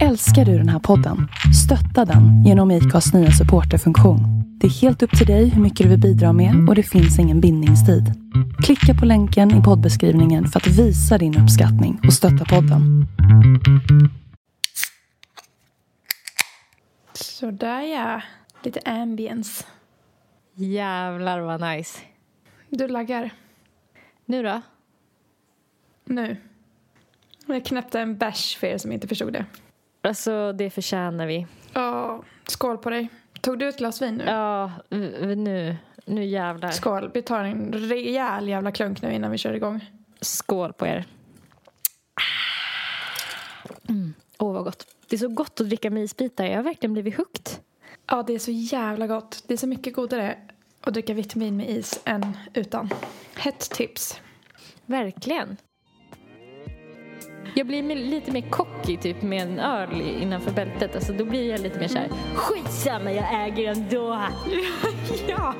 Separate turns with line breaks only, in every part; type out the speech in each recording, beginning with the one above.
Älskar du den här podden? Stötta den genom IKAs nya supporterfunktion. Det är helt upp till dig hur mycket du vill bidra med och det finns ingen bindningstid. Klicka på länken i poddbeskrivningen för att visa din uppskattning och stötta podden.
Sådär ja. Lite ambience.
Jävlar vad nice.
Du laggar.
Nu då?
Nu. Jag knäppte en bärs för er som inte förstod det.
Alltså det förtjänar vi.
Ja, skål på dig. Tog du ett glas vin nu?
Ja, nu. Nu jävlar.
Skål. Vi tar en rejäl jävla klunk nu innan vi kör igång.
Skål på er. Mm. Åh vad gott. Det är så gott att dricka med isbitar. Jag har verkligen blivit hooked.
Ja, det är så jävla gott. Det är så mycket godare att dricka vitt vin med is än utan. Hett tips.
Verkligen. Jag blir lite mer cocky typ med en öl innanför bältet. Alltså då blir jag lite mer såhär, skitsamma jag äger ändå.
Ja!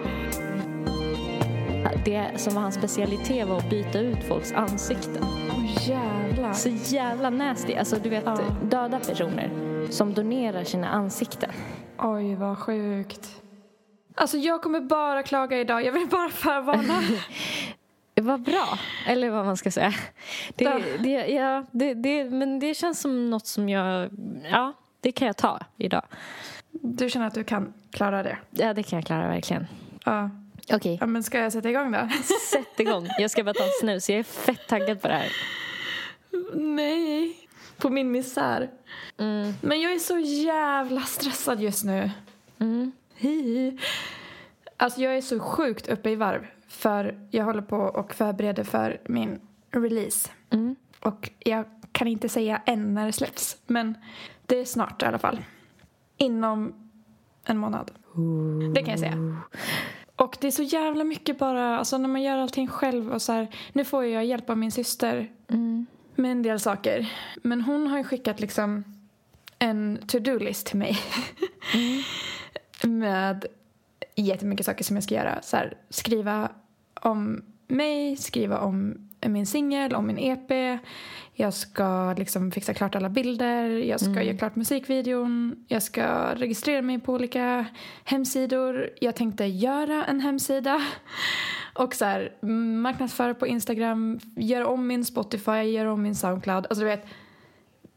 Det som var hans specialitet var att byta ut folks ansikten.
Åh jävlar.
Så jävla nasty. Alltså du vet
Ja.
döda personer som donerar sina ansikten.
Oj, vad sjukt. Alltså jag kommer bara klaga idag. Jag vill bara förvarna.
Vad bra, eller vad man ska säga. Det,
Ja.
det, ja, det, det, men det känns som något som jag... Ja, det kan jag ta idag.
Du känner att du kan klara det?
Ja, det kan jag klara verkligen.
Ja.
Okej,
ja men ska jag sätta igång då?
sätt igång. Jag ska bara ta en snus. Jag är fett taggad på det här.
Nej. På min misär.
Mm.
Men jag är så jävla stressad just nu.
Mm.
Hi. Alltså jag är så sjukt uppe i varv. För jag håller på och förbereder för min release.
Mm.
Och jag kan inte säga än när det släpps. Men det är snart i alla fall. Inom en månad. Det kan jag säga. Och det är så jävla mycket bara, alltså när man gör allting själv och så här, nu får jag hjälp av min syster
Mm.
med en del saker. Men hon har ju skickat liksom en to-do-list till mig. med jättemycket saker som jag ska göra. Så här, skriva om mig, skriva om min singel, om min EP. Jag ska liksom fixa klart alla bilder, jag ska göra klart musikvideon, jag ska registrera mig på olika hemsidor. Jag tänkte göra en hemsida och så här, mm, marknadsföra på Instagram, göra om min Spotify, göra om min Soundcloud. Alltså du vet,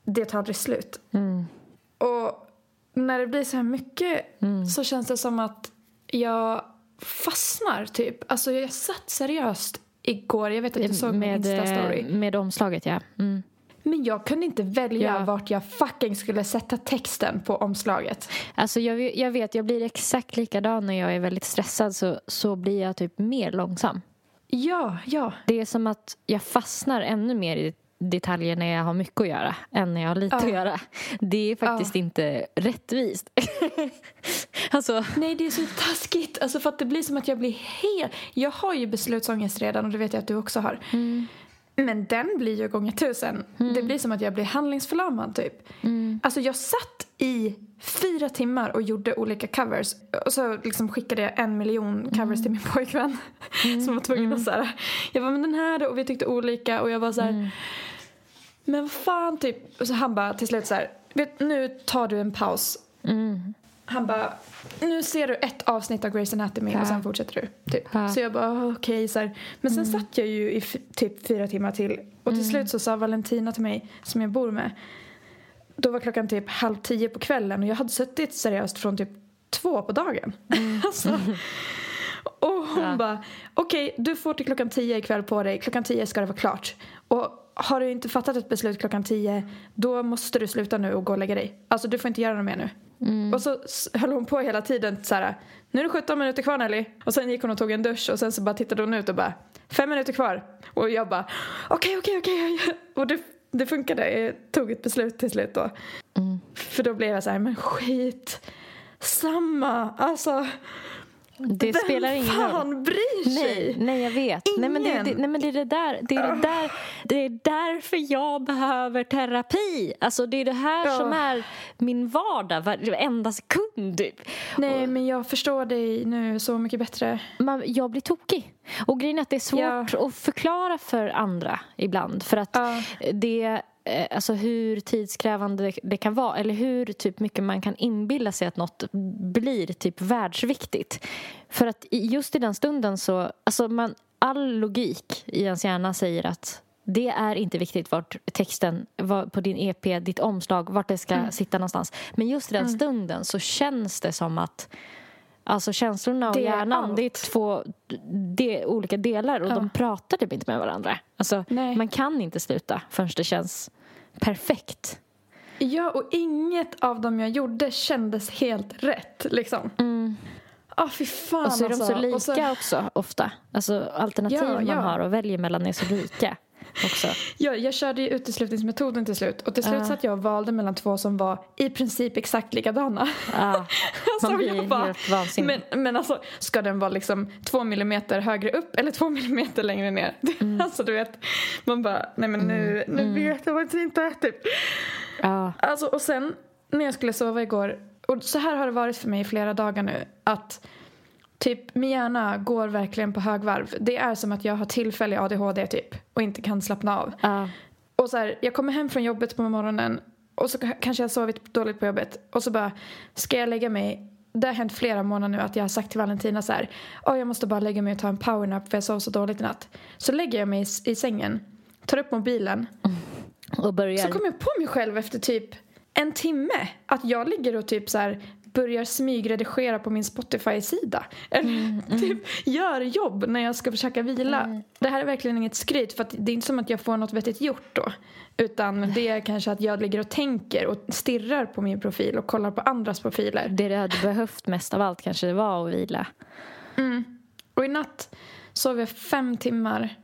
det tar aldrig slut.
Mm.
Och när det blir så här mycket
Mm.
så känns det som att jag fastnar typ. Alltså jag satt seriöst igår, jag vet att du såg min
med,
Insta-story.
eh, med omslaget, ja. Mm.
Men jag kunde inte välja
Ja.
vart jag fucking skulle sätta texten på omslaget.
Alltså jag, vet- jag vet, jag blir exakt likadan när jag är väldigt stressad så, så blir jag typ mer långsam.
Ja, ja.
Det är som att jag fastnar ännu mer i detaljer när jag har mycket att göra än när jag har lite
Ja.
att göra. Det är faktiskt inte rättvist. alltså,
Nej, det är så taskigt. Alltså för att det blir som att jag blir helt... Jag har ju beslutsångest redan och det vet jag att du också har. Men den blir ju gånger tusen. Det blir som att jag blir handlingsförlamad typ. Alltså jag satt i fyra timmar och gjorde olika covers. Och så liksom skickade jag en miljon covers till min pojkvän. Som var tvungen att såhär. Jag var men den här? Och vi tyckte olika och jag var så här. Men vad fan typ. Och så han bara till slut så här. Vet, nu tar du en paus. Han bara, nu ser du ett avsnitt av Grey's Anatomy och sen fortsätter du. Typ.
Ja.
Så jag bara, "Ah, okej. så här. Men sen satt jag ju i typ fyra timmar till. Och till slut så sa Valentina till mig, som jag bor med. Då var klockan typ halv tio på kvällen och jag hade suttit seriöst från typ två på dagen. alltså. Och hon
Ja.
bara, okej du får till klockan tio ikväll på dig. Klockan tio ska det vara klart. Och har du inte fattat ett beslut klockan tio då måste du sluta nu och gå och lägga dig. Alltså du får inte göra något mer nu. Och så höll hon på hela tiden så här. Nu är det 17 minuter kvar Nelly. Och sen gick hon och tog en dusch och sen så bara tittade hon ut och bara fem minuter kvar. Och jag bara okej okej okej. Och det, det funkade. Jag tog ett beslut till slut då. För då blev jag så här men skit. Samma. Alltså.
Det
vem
spelar ingen roll.
fan bryr sig?
Nej, nej jag vet. Nej men, det,
Ingen.
det, nej men det är det där. Det är, det där. det är därför jag behöver terapi. Alltså det är det här
Ja.
som är min vardag varenda sekund typ.
Nej men jag förstår dig nu så mycket bättre.
man, jag blir tokig. Och grejen är att det är svårt
Ja.
att förklara för andra ibland. För att
Ja.
det, alltså hur tidskrävande det, kan vara eller hur typ mycket man kan inbilla sig att något blir typ världsviktigt. För att just i den stunden så, alltså man, all logik i ens hjärna säger att det är inte viktigt vart texten var på din EP, ditt omslag, vart det ska sitta någonstans. Men just i den stunden så känns det som att Alltså känslorna och
Det är
hjärnan, det är två är olika delar och
Ja.
de pratar typ inte med varandra. Alltså,
Nej.
man kan inte sluta förrän det känns perfekt.
Ja, och inget av dem jag gjorde kändes helt rätt. Liksom. Ah, fy fan
Mm. Och så är de
alltså.
så lika
Och så-
också ofta. Alltså alternativ
Ja,
man
ja.
har och väljer mellan är så lika också.
Ja, jag körde ju uteslutningsmetoden till slut. Och till slut
Ja.
satt jag och valde mellan två som var i princip exakt likadana.
Ja, man blir
jag bara,
helt vansinnig.
Men, men alltså, ska den vara liksom två millimeter högre upp eller två millimeter längre ner?
Mm.
Alltså du vet, man bara, nej men nu, nu vet jag faktiskt inte. Typ.
Ja,
Alltså, och sen när jag skulle sova igår, och så här har det varit för mig i flera dagar nu, att typ min hjärna går verkligen på högvarv. Det är som att jag har tillfällig ADHD typ och inte kan slappna av.
ja,
Och så här, jag kommer hem från jobbet på morgonen och så kanske jag har sovit dåligt på jobbet och så bara, ska jag lägga mig? Det har hänt flera månader nu att jag har sagt till Valentina så här, "Åh, jag måste bara lägga mig och ta en powernap för jag sov så dåligt i natt. Så lägger jag mig i, i sängen, tar upp mobilen
och börjar...
så kommer jag på mig själv efter typ en timme att jag ligger och typ så här börjar smygredigera på min Spotify-sida. Eller typ gör jobb när jag ska försöka vila. Det här är verkligen inget skryt för att det är inte som att jag får något vettigt gjort då. Utan det är kanske att jag ligger och tänker och stirrar på min profil och kollar på andras profiler.
Det du hade behövt mest av allt kanske var att vila.
Och i natt sov jag fem timmar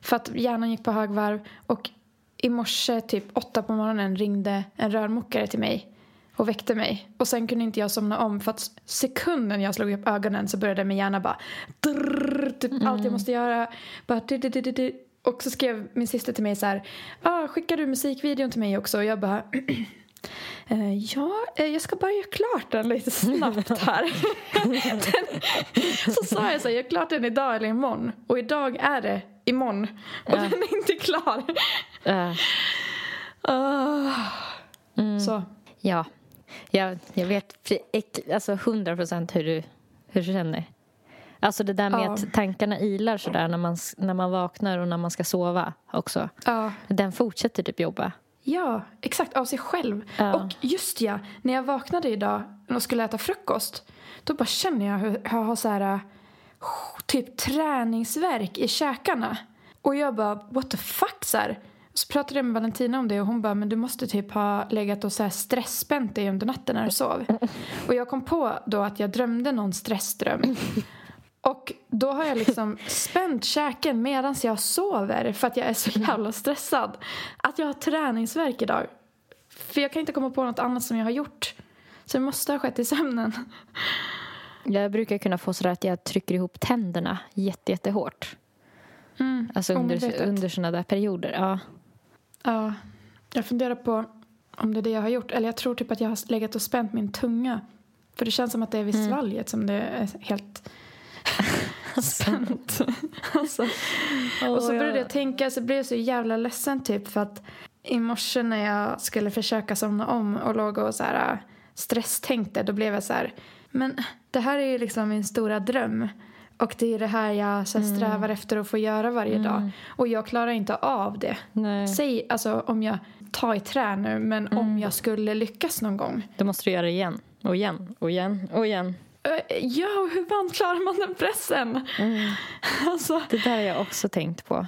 för att hjärnan gick på högvarv och i morse typ åtta på morgonen ringde en rörmokare till mig och väckte mig. Och sen kunde inte jag somna om för att sekunden jag slog upp ögonen så började min hjärna bara drrrr, typ allt jag måste göra. Bara, du, du, du. Och så skrev min syster till mig så här, ah, skickar du musikvideon till mig också? Och jag bara Eh, ja, eh, jag ska bara göra klart den lite snabbt här. den, så sa jag så här, jag gör klart den idag eller imorgon. Och idag är det imorgon. Och
Ja.
den är inte klar. Ah.
Mm.
Så.
Ja, jag, jag vet alltså 100 procent hur du, hur du känner. Alltså det där med
Ja.
att tankarna ilar sådär när man, när man vaknar och när man ska sova också.
Ja.
Den fortsätter typ jobba.
ja, exakt av sig själv.
Ja.
Och just ja, när jag vaknade idag och skulle äta frukost då bara känner jag hur jag har så här eh, typ träningsverk i käkarna. Och jag bara, what the fuck? Så, här. Så pratade jag med Valentina om det och hon bara, men du måste typ ha legat och så här stressspänt dig under natten när du sov. Och jag kom på då att jag drömde någon stressdröm. Och då har jag liksom spänt käken medan jag sover för att jag är så jävla stressad. Att jag har träningsverk idag. För jag kan inte komma på något annat som jag har gjort. Så det måste ha skett i sömnen.
Jag brukar kunna få sådär att jag trycker ihop tänderna jätte, jättehårt.
Mm.
Alltså under, under såna där perioder. Ja.
Ja, jag funderar på om det är det jag har gjort. Eller jag tror typ att jag har legat och spänt min tunga. För det känns som att det är vid
Mm.
svalget som det är helt spänt. alltså. Och så började jag tänka, så blev jag så jävla ledsen typ för att i morse när jag skulle försöka somna om och låg och så här äh, stresstänkte då blev jag så här, men det här är ju liksom min stora dröm. Och det är det här jag så här, strävar efter att få göra varje dag. Och jag klarar inte av det.
Nej.
Säg alltså om jag tar i trä nu, men om jag skulle lyckas någon gång.
Då måste du göra det igen och igen och igen och igen.
Ja, och hur fan klarar man den pressen? Alltså,
Det där har jag också tänkt på.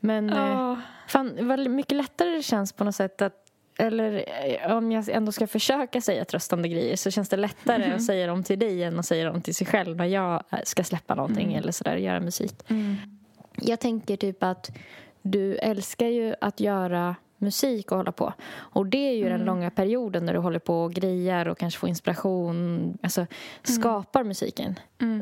Men
ja.
fan, vad mycket lättare det känns på något sätt att eller eh, om jag ändå ska försöka säga tröstande grejer så känns det lättare att säga dem till dig än att säga dem till sig själv när jag eh, ska släppa någonting eller sådär göra musik.
Mm.
Jag tänker typ att du älskar ju att göra musik och hålla på. Och det är ju den långa perioden när du håller på och grejar och kanske får inspiration, alltså skapar musiken.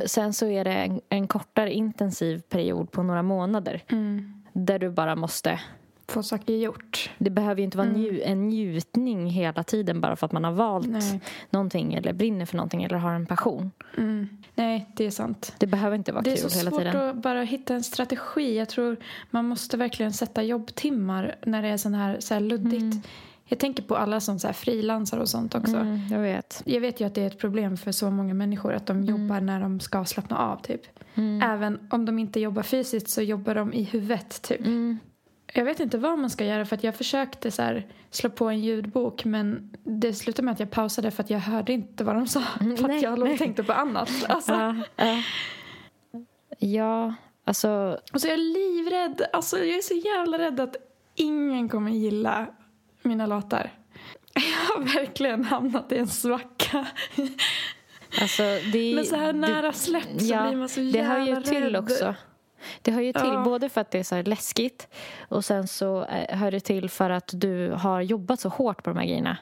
Sen så är det en, en kortare intensiv period på några månader
Mm.
där du bara måste
få saker gjort.
Det behöver ju inte vara nju- en njutning hela tiden bara för att man har valt
Nej.
någonting eller brinner för någonting eller har en passion.
Mm. Nej, det är sant.
Det behöver inte vara
Det är
kul
så
hela
svårt
tiden.
att bara hitta en strategi. Jag tror man måste verkligen sätta jobbtimmar när det är sån här, så här luddigt. Jag tänker på alla som så frilansar och sånt också.
Mm, jag vet.
Jag vet ju att det är ett problem för så många människor att de jobbar när de ska slappna av typ.
Mm.
Även om de inte jobbar fysiskt så jobbar de i huvudet typ.
Mm.
Jag vet inte vad man ska göra för att jag försökte så här, slå på en ljudbok men det slutade med att jag pausade för att jag hörde inte vad de sa. För
nej,
att jag låg och tänkte på annat. Alltså.
Ja, ja. ja, alltså...
Och så är jag livrädd. Alltså jag är så jävla rädd att ingen kommer gilla mina låtar. Jag har verkligen hamnat i en svacka.
alltså det,
Men så här nära släpp så blir man så jävla
Det hör ju
rädd.
till också. Det hör ju till
Ja.
både för att det är så läskigt och sen så eh, hör det till för att du har jobbat så hårt på de här grejerna.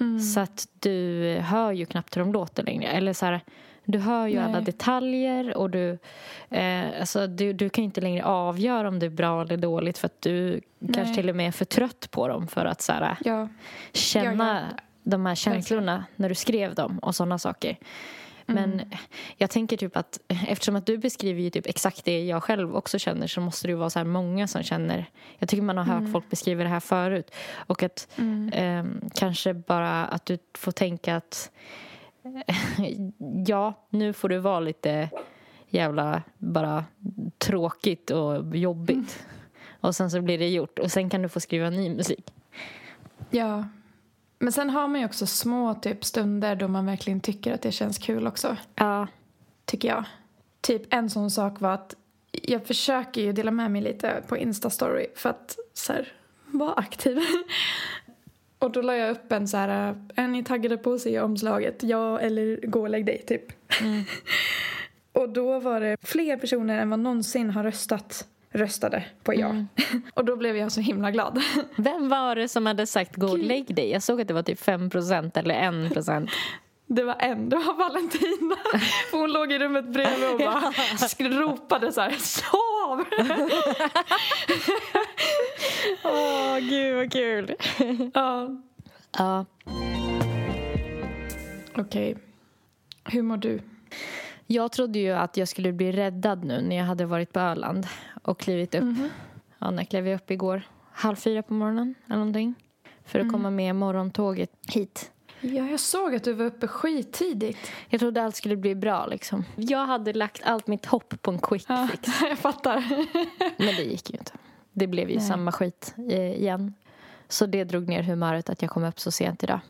Mm.
Så att du hör ju knappt hur de låter längre. Eller så här, du hör ju
Nej.
alla detaljer och du, eh, alltså, du, du kan inte längre avgöra om det är bra eller dåligt för att du kanske
Nej.
till och med är för trött på dem för att så här,
Ja.
känna
Ja, ja.
de här känslorna när du skrev dem och sådana saker. Men
Mm.
jag tänker typ att eftersom att du beskriver ju typ exakt det jag själv också känner så måste det vara så här många som känner Jag tycker man har hört folk beskriva det här förut och att
Mm.
ehm, kanske bara att du får tänka att ja, nu får det vara lite jävla bara tråkigt och jobbigt. Och sen så blir det gjort och sen kan du få skriva ny musik.
ja. Men sen har man ju också små typ stunder då man verkligen tycker att det känns kul också.
Ja.
Tycker jag. Typ en sån sak var att jag försöker ju dela med mig lite på Insta-story för att så här, vara aktiv. Och då la jag upp en så här, är ni taggade på att se omslaget? Ja eller gå och lägg dig typ. och då var det fler personer än vad någonsin har röstat röstade på ja. och då blev jag så himla glad.
Vem var det som hade sagt gå och lägg dig? Jag såg att det var typ 5 eller 1 procent.
Det var en, det var Valentina. För hon låg i rummet bredvid och bara ropade så här, sov!
Åh, gud vad kul.
ja.
Ja.
Okej. Hur mår du?
Jag trodde ju att jag skulle bli räddad nu när jag hade varit på Öland och klivit upp. Ja, när klev jag upp igår? Halv fyra på morgonen eller någonting. För att komma med morgontåget hit.
Ja, jag såg att du var uppe skittidigt.
Jag trodde allt skulle bli bra liksom. Jag hade lagt allt mitt hopp på en quick
Ja,
fix.
jag fattar.
Men det gick ju inte. Det blev ju
Nej.
samma skit eh, igen. Så det drog ner humöret att jag kom upp så sent idag.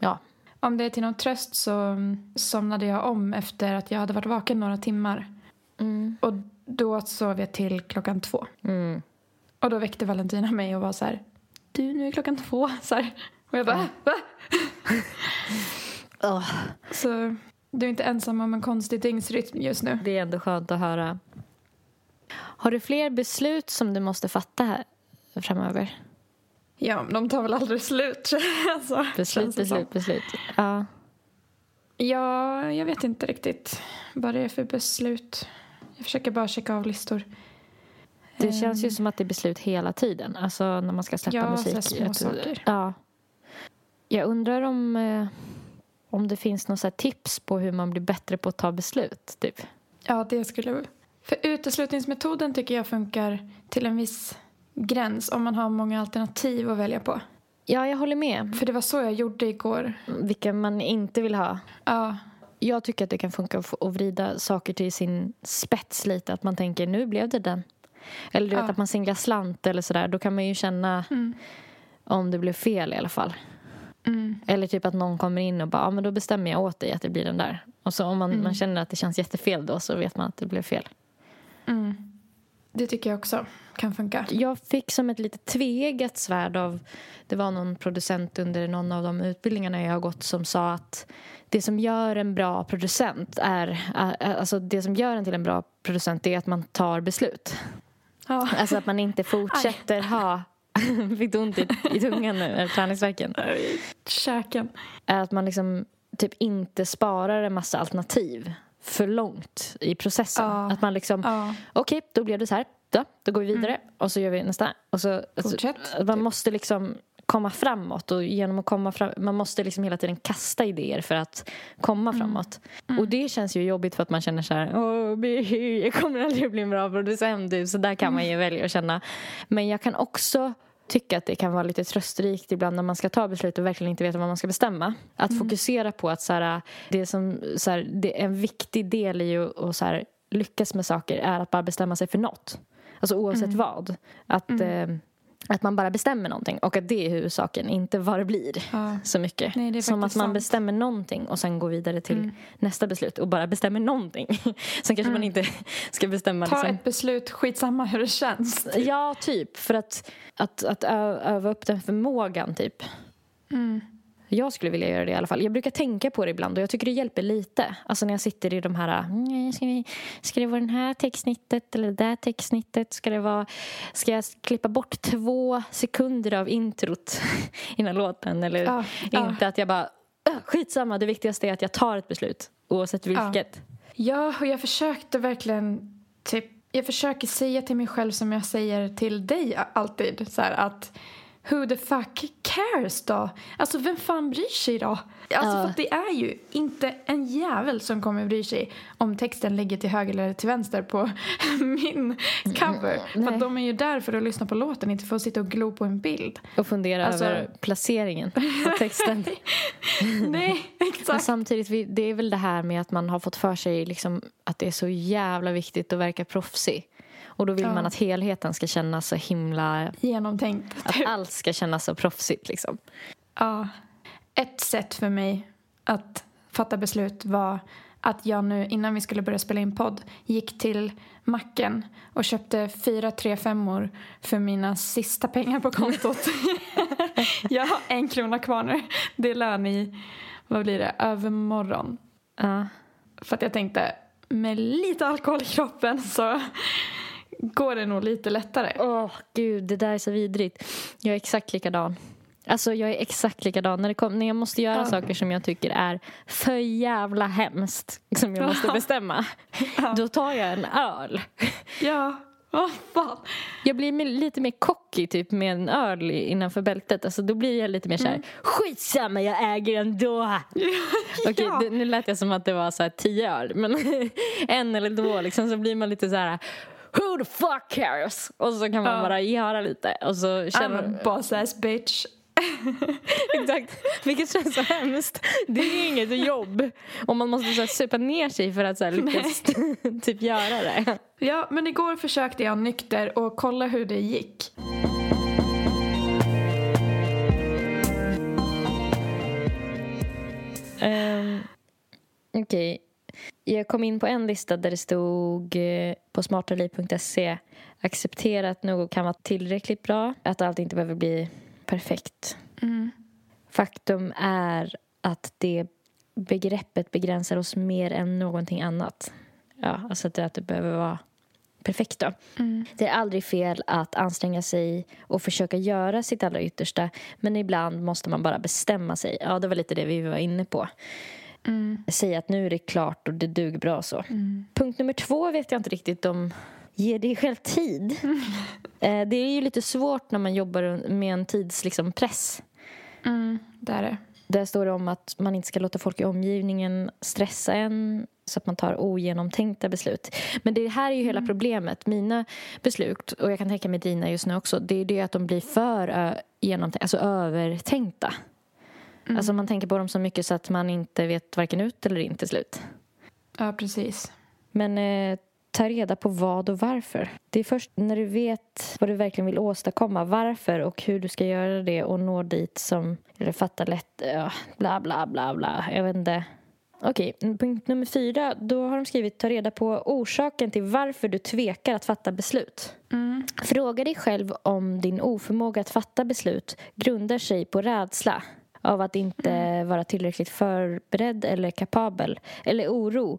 Ja.
Om det är till någon tröst så mm, somnade jag om efter att jag hade varit vaken några timmar.
Mm.
Och då sov jag till klockan två.
Mm.
Och då väckte Valentina mig och var så här, du nu är klockan två. Så här. Och jag bara, va?
Åh,
Så du är inte ensam om en konstig dygnsrytm just nu.
det är ändå skönt att höra. Har du fler beslut som du måste fatta här framöver?
Ja, men de tar väl aldrig slut. alltså,
Beslut, beslut, beslut. Ja.
Ja, jag vet inte riktigt vad det är för beslut. Jag försöker bara checka av listor.
Det känns ju som att det är beslut hela tiden. Alltså när man ska släppa
Ja,
musik.
små saker.
Ja. Jag undrar om, eh, om det finns några tips på hur man blir bättre på att ta beslut. Typ.
Ja, det skulle... För uteslutningsmetoden tycker jag funkar till en viss gräns om man har många alternativ att välja på.
Ja, jag håller med.
För det var så jag gjorde igår.
Vilka man inte vill ha.
Ja,
Jag tycker att det kan funka att vrida saker till sin spets lite. Att man tänker, nu blev det den. Eller du vet
Ja.
att man singlar slant eller sådär. Då kan man ju känna
Mm.
om det blev fel i alla fall.
mm,
Eller typ att någon kommer in och bara, ja men då bestämmer jag åt dig att det blir den där. Och så om man,
Mm.
man känner att det känns jättefel då så vet man att det blev fel.
mm. Det tycker jag också kan funka.
Jag fick som ett lite tveeggat svärd av, det var någon producent under någon av de utbildningarna jag har gått som sa att det som gör en bra producent är, alltså det som gör en till en bra producent är att man tar beslut.
Ja.
Alltså att man inte fortsätter ha, fick du ont i, i tungan nu, eller träningsvärken?
Käken.
att man liksom typ inte sparar en massa alternativ för långt i processen.
Ja.
Att man liksom,
Ja.
okej, då blev det så här. då, då går vi vidare och så gör vi nästa. Och så, alltså,
Fortsätt.
man måste liksom komma framåt och genom att komma fram, man måste liksom hela tiden kasta idéer för att komma framåt. Och det känns ju jobbigt för att man känner så här, jag kommer aldrig bli en bra producent, du. så där kan man ju välja att känna. Men jag kan också tycka att det kan vara lite trösterikt ibland när man ska ta beslut och verkligen inte veta vad man ska bestämma. Att fokusera på att så här, det som, så här, det är en viktig del i att så här, lyckas med saker är att bara bestämma sig för något. Alltså oavsett vad. Att, eh, att man bara bestämmer någonting och att det är huvudsaken, inte vad det blir
Ja.
så mycket.
Nej, det är
Som att man
sant.
bestämmer någonting och sen går vidare till nästa beslut och bara bestämmer någonting. sen kanske man inte ska bestämma
Ta
liksom,
ett beslut, skitsamma hur det känns.
Ja, typ. För att, att, att öva upp den förmågan, typ. Jag skulle vilja göra det i alla fall. Jag brukar tänka på det ibland och jag tycker det hjälper lite. Alltså när jag sitter i de här... "Mm, Ska, vi, ska det vara den här textsnittet eller det där textsnittet? Ska, det vara, ska jag klippa bort två sekunder av introt innan låten? Eller
Ja, ja.
inte att jag bara... "Äh, Skitsamma, det viktigaste är att jag tar ett beslut. Oavsett vilket.
Ja, och jag försökte verkligen typ, jag försöker säga till mig själv som jag säger till dig alltid så här att who the fuck cares då? Alltså vem fan bryr sig då? Alltså
Ja.
för det är ju inte en jävel som kommer bry sig om texten ligger till höger eller till vänster på min cover. För
nej.
att de är ju där för att lyssna på låten, inte för att sitta och glo på en bild.
Och fundera
Alltså-
över placeringen på texten.
Nej,
Men
exakt.
samtidigt, vi- det är väl det här med att man har fått för sig liksom att det är så jävla viktigt att verka proffsig. Och då vill
Ja.
man att helheten ska kännas så himla...
Genomtänkt.
Att allt ska kännas så proffsigt liksom.
Ja. Ett sätt för mig att fatta beslut var att jag nu innan vi skulle börja spela in podd gick till macken och köpte fyra 3-5 år för mina sista pengar på kontot. jag har en krona kvar nu. Det är lön i, vad blir det, övermorgon.
Ja.
För att jag tänkte, med lite alkohol i kroppen så går det nog lite lättare.
Åh, gud, det där är så vidrigt. Jag är exakt likadan. Alltså, jag är exakt likadan. När, det kom, när jag måste göra
Ja.
saker som jag tycker är för jävla hemskt, som jag måste
Ja.
bestämma, då tar jag en öl.
Ja, vad fan.
Jag blir lite mer cocky typ med en öl innanför bältet. Alltså, då blir jag lite mer så här, skitsamma jag äger ändå. Okej,
Ja.
det, nu lät jag som att det var så här tio öl. Men en eller två liksom, så blir man lite så här, who the fuck cares? Och så kan man
Ja.
bara göra lite. Och så
I'm a
känner
boss ass bitch.
Exakt, vilket känns så hemskt. Det är inget jobb. Och man måste så här, supa ner sig för att så här, lyckas typ göra det.
Ja, men igår försökte jag nykter och kolla hur det gick.
Um, Okej. Jag kom in på en lista där det stod eh, på smartaliv.se acceptera att något kan vara tillräckligt bra, att allt inte behöver bli perfekt. Faktum är att det begreppet begränsar oss mer än någonting annat. Ja, alltså att det, att det behöver vara perfekt då. Det är aldrig fel att anstränga sig och försöka göra sitt allra yttersta men ibland måste man bara bestämma sig. Ja, det var lite det vi var inne på. Säga att nu är det klart och det duger bra så. Punkt nummer två vet jag inte riktigt om Ge dig själv tid. Eh, det är ju lite svårt när man jobbar med en tidspress. Liksom, press.
Mm, det är det.
Där står det om att man inte ska låta folk i omgivningen stressa en så att man tar ogenomtänkta beslut. Men det här är ju hela problemet. Mina beslut, och jag kan tänka mig dina just nu också, det är det att de blir för genomtänkta, alltså övertänkta. Alltså man tänker på dem så mycket så att man inte vet varken ut eller in till slut.
Ja, precis.
Men eh, ta reda på vad och varför. Det är först när du vet vad du verkligen vill åstadkomma, varför och hur du ska göra det och nå dit som, eller fatta lätt, ja, bla bla bla bla, jag vet inte. Okej, punkt nummer fyra, då har de skrivit ta reda på orsaken till varför du tvekar att fatta beslut. Fråga dig själv om din oförmåga att fatta beslut grundar sig på rädsla av att inte vara tillräckligt förberedd eller kapabel eller oro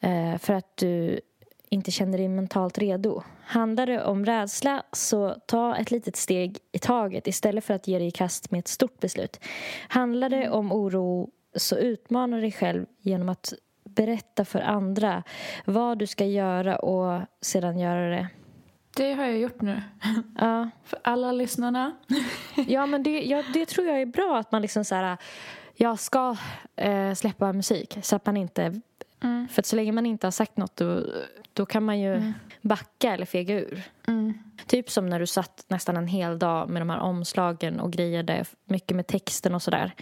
eh, för att du inte känner dig mentalt redo. Handlar det om rädsla så ta ett litet steg i taget istället för att ge dig i kast med ett stort beslut. Handlar det om oro så utmana dig själv genom att berätta för andra vad du ska göra och sedan göra det.
Det har jag gjort nu.
Ja.
För alla lyssnarna.
Ja, men det, ja, det tror jag är bra att man liksom så här, jag ska eh, släppa musik så att man inte,
Mm.
för så länge man inte har sagt något då, då kan man ju backa eller fega ur.
Mm.
Typ som när du satt nästan en hel dag med de här omslagen och grejade mycket med texten och sådär.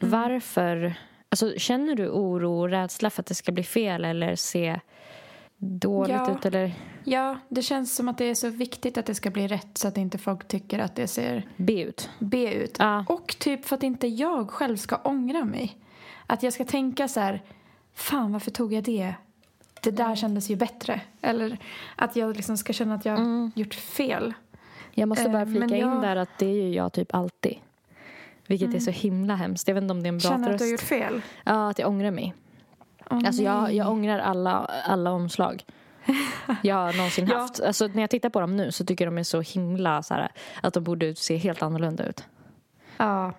Mm.
Varför, alltså känner du oro och rädsla för att det ska bli fel eller se dåligt
Ja.
ut eller
Ja, det känns som att det är så viktigt att det ska bli rätt så att inte folk tycker att det ser
be ut?
B ut.
Ja.
Och typ för att inte jag själv ska ångra mig. Att jag ska tänka så här, fan varför tog jag det? Det där kändes ju bättre. Eller att jag liksom ska känna att jag har gjort fel.
Jag måste
Eh,
bara flika
men
in
jag-
där att det är ju jag typ alltid. Vilket är så himla hemskt. Jag vet inte om det är en bra
Känna att
tröst.
du har gjort fel.
Ja, att jag ångrar mig.
Åh,
Alltså jag, jag ångrar alla, alla omslag jag har någonsin
Ja.
haft. Alltså när jag tittar på dem nu så tycker jag de är så himla så här, att de borde se helt annorlunda ut.
Ja,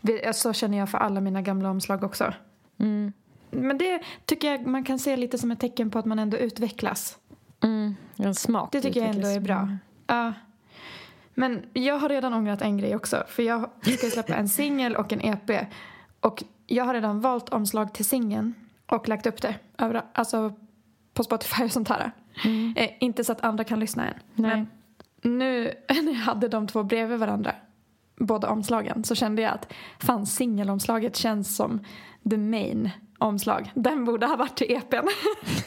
det- så känner jag för alla mina gamla omslag också.
Mm.
Men det tycker jag man kan se lite som ett tecken på att man ändå utvecklas.
Mm. En smak
Det tycker jag ändå är
utvecklas.
bra. Ja. Men jag har redan ångrat en grej också. För jag ska släppa en singel och en EP. Och jag har redan valt omslag till singeln och lagt upp det över, alltså på Spotify och sånt här. Eh, inte så att andra kan lyssna än.
Nej.
Men nu när jag hade de två bredvid varandra, båda omslagen, så kände jag att fan singelomslaget känns som the main omslag. Den borde ha varit till EPn.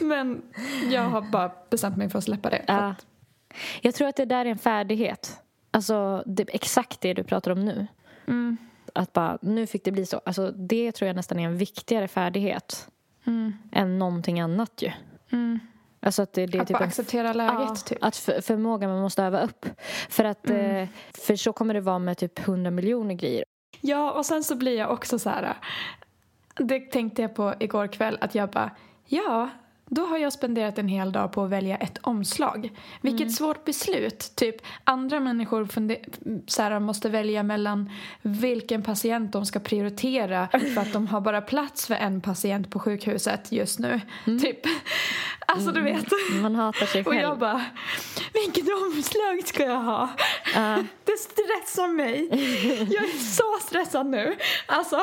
Men jag har bara bestämt mig för att släppa det.
Ja. Jag tror att det där är en färdighet. Alltså det, exakt det du pratar om nu.
Mm.
Att bara, nu fick det bli så. Alltså det tror jag nästan är en viktigare färdighet
Mm.
än någonting annat ju.
Mm.
Alltså att det, det
Att
typ
bara acceptera läget
Ja,
typ.
att för, förmåga man måste öva upp. För att eh, för så kommer det vara med typ 100 miljoner grejer.
Ja, och sen så blir jag också så här. Det tänkte jag på igår kväll att jag bara, ja, då har jag spenderat en hel dag på att välja ett omslag. Vilket svårt beslut. Typ andra människor så här, måste välja mellan vilken patient de ska prioritera för att de har bara plats för en patient på sjukhuset just nu. Typ. Alltså du vet.
Man hatar sig
Och
själv.
jag bara, vilket omslag ska jag ha?
Ja.
Det stressar mig. Jag är så stressad nu. Alltså,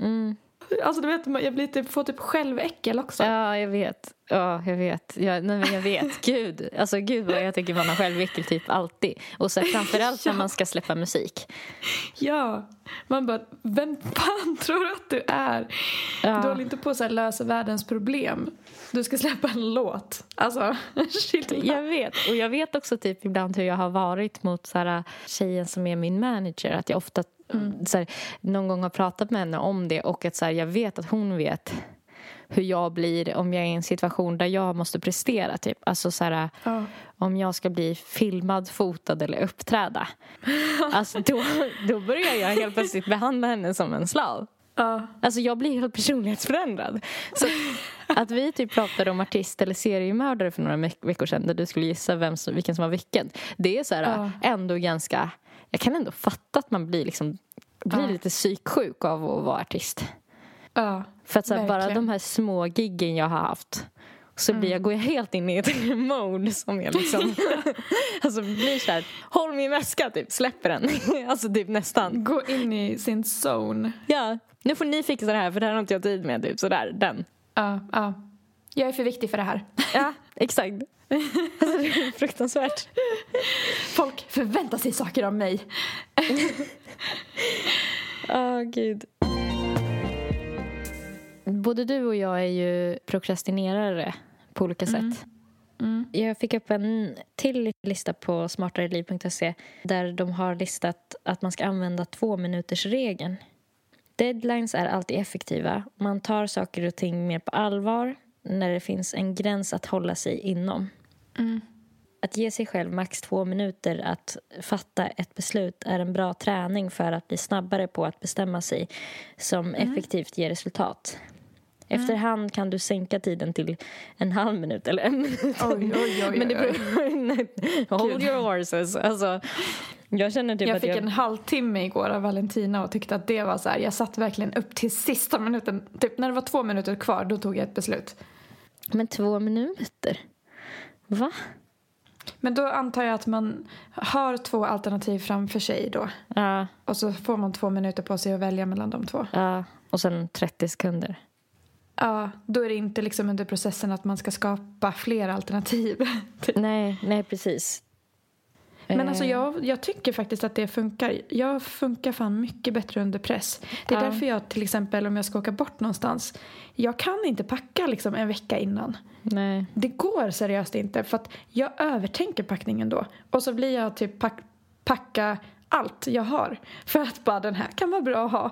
Mm.
Alltså du vet, jag blir typ, får typ själväckel också.
Ja, jag vet. Ja, jag vet. Ja, nej, men jag vet. Gud. Alltså, gud vad jag tycker man har självveckel typ alltid. Och så framförallt när
Ja.
man ska släppa musik.
Ja. Man bara, vem fan tror du att du är?
Ja.
Du håller inte på att lösa världens problem. Du ska släppa en låt. Alltså, chilla.
Jag vet. Och jag vet också typ ibland hur jag har varit mot så här, tjejen som är min manager. Att jag ofta så här, någon gång har pratat med henne om det och att så här, jag vet att hon vet hur jag blir om jag är i en situation där jag måste prestera. Typ. Alltså så här,
Ja.
om jag ska bli filmad, fotad eller uppträda. Alltså då, då börjar jag helt plötsligt behandla henne som en slav.
Ja.
Alltså jag blir helt personlighetsförändrad. Så att, vi typ pratade om artist eller seriemördare för några veck- veckor sedan där du skulle gissa vem som, vilken som var vilken. Det är så här
Ja.
ändå ganska... Jag kan ändå fatta att man blir liksom blir
Ja.
lite psyksjuk av att vara artist.
ja.
För att så här, bara.
Mm.
de här små giggen jag har haft så blir jag, går jag helt in i ett mode som är liksom... alltså blir så här, håll min väska typ, släpper den. alltså typ nästan.
Gå in i sin zone.
Ja, nu får ni fixa det här för det här har inte jag tid med. Typ sådär, den.
Ja, ja. Jag är för viktig för det här.
Ja, exakt. Alltså, det är fruktansvärt.
Folk förväntar sig saker av mig.
Åh, gud. Både du och jag är ju prokrastinerare på olika sätt. Jag fick upp en till lista på smartareliv.se där de har listat att man ska använda två minuters regeln. Deadlines är alltid effektiva. Man tar saker och ting mer på allvar när det finns en gräns att hålla sig inom. Att ge sig själv max två minuter att fatta ett beslut är en bra träning för att bli snabbare på att bestämma sig som effektivt ger resultat. Efterhand kan du sänka tiden till en halv minut eller en minut.
Oj, oj, oj,
Men det
oj,
beror... Hold your horses. Alltså, jag känner typ
Jag fick
jag...
en halvtimme igår av Valentina och tyckte att det var så här. Jag satt verkligen upp till sista minuten. Typ när det var två minuter kvar, då tog jag ett beslut.
Men två minuter? Va?
Men då antar jag att man har två alternativ framför sig då.
Ja,
Och så får man två minuter på sig att välja mellan de två.
ja. Och sen 30 sekunder.
Ja, då är det inte liksom under processen att man ska skapa fler alternativ.
Nej, nej precis.
Men alltså
Eh,
jag, jag tycker faktiskt att det funkar. Jag funkar fan mycket bättre under press. Det är
Ja.
därför jag till exempel om jag ska åka bort någonstans. Jag kan inte packa liksom en vecka innan.
Nej.
Det går seriöst inte för att jag övertänker packningen då. Och så blir jag typ pack, packa allt jag har. För att bara den här kan vara bra att ha.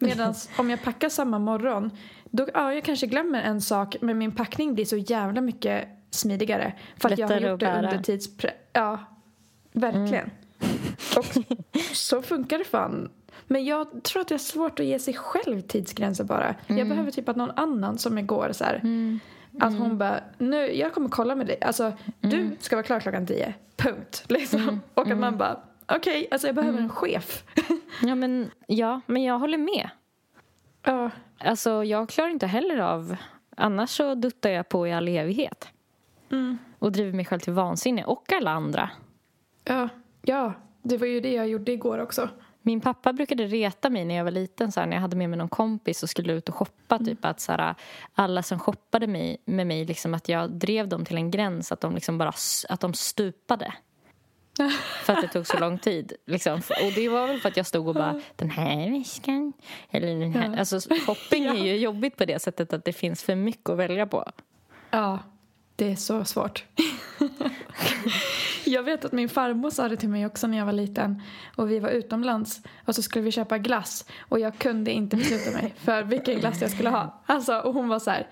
Medan om jag packar samma morgon. Då, ja, jag kanske glömmer en sak men min packning blir så jävla mycket smidigare. För att jag har
Lättare
gjort det under tidspress. Ja, verkligen. Och så funkar det fan. Men jag tror att det är svårt att ge sig själv tidsgränser bara. Jag behöver typ att någon annan som igår så här. Att hon bara, nu, jag kommer kolla med dig. Alltså, du ska vara klar klockan tio. Punkt. Liksom. Och att man bara, okej, alltså jag behöver en chef.
Ja, men, ja, men jag håller med.
ja,
Alltså, jag klarar inte heller av... Annars så duttar jag på i all evighet.
Mm.
Och driver mig själv till vansinne. Och alla andra.
Ja, ja. Det var ju det jag gjorde igår också.
Min pappa brukade reta mig när jag var liten så här, när jag hade med mig någon kompis och skulle ut och shoppa. Typ, att, så här, alla som shoppade mig, med mig, liksom, att jag drev dem till en gräns att de, liksom bara, att de stupade. För att det tog så lång tid. Liksom. Och det var väl för att jag stod och bara Den här väskan Eller den här.
Ja.
Alltså, shopping är ju jobbigt på det sättet att det finns för mycket att välja på.
Ja, det är så svårt. jag vet att min farmor sa det till mig också när jag var liten och vi var utomlands och så skulle vi köpa glass och jag kunde inte besluta mig för vilken glass jag skulle ha. Alltså, och hon var så här,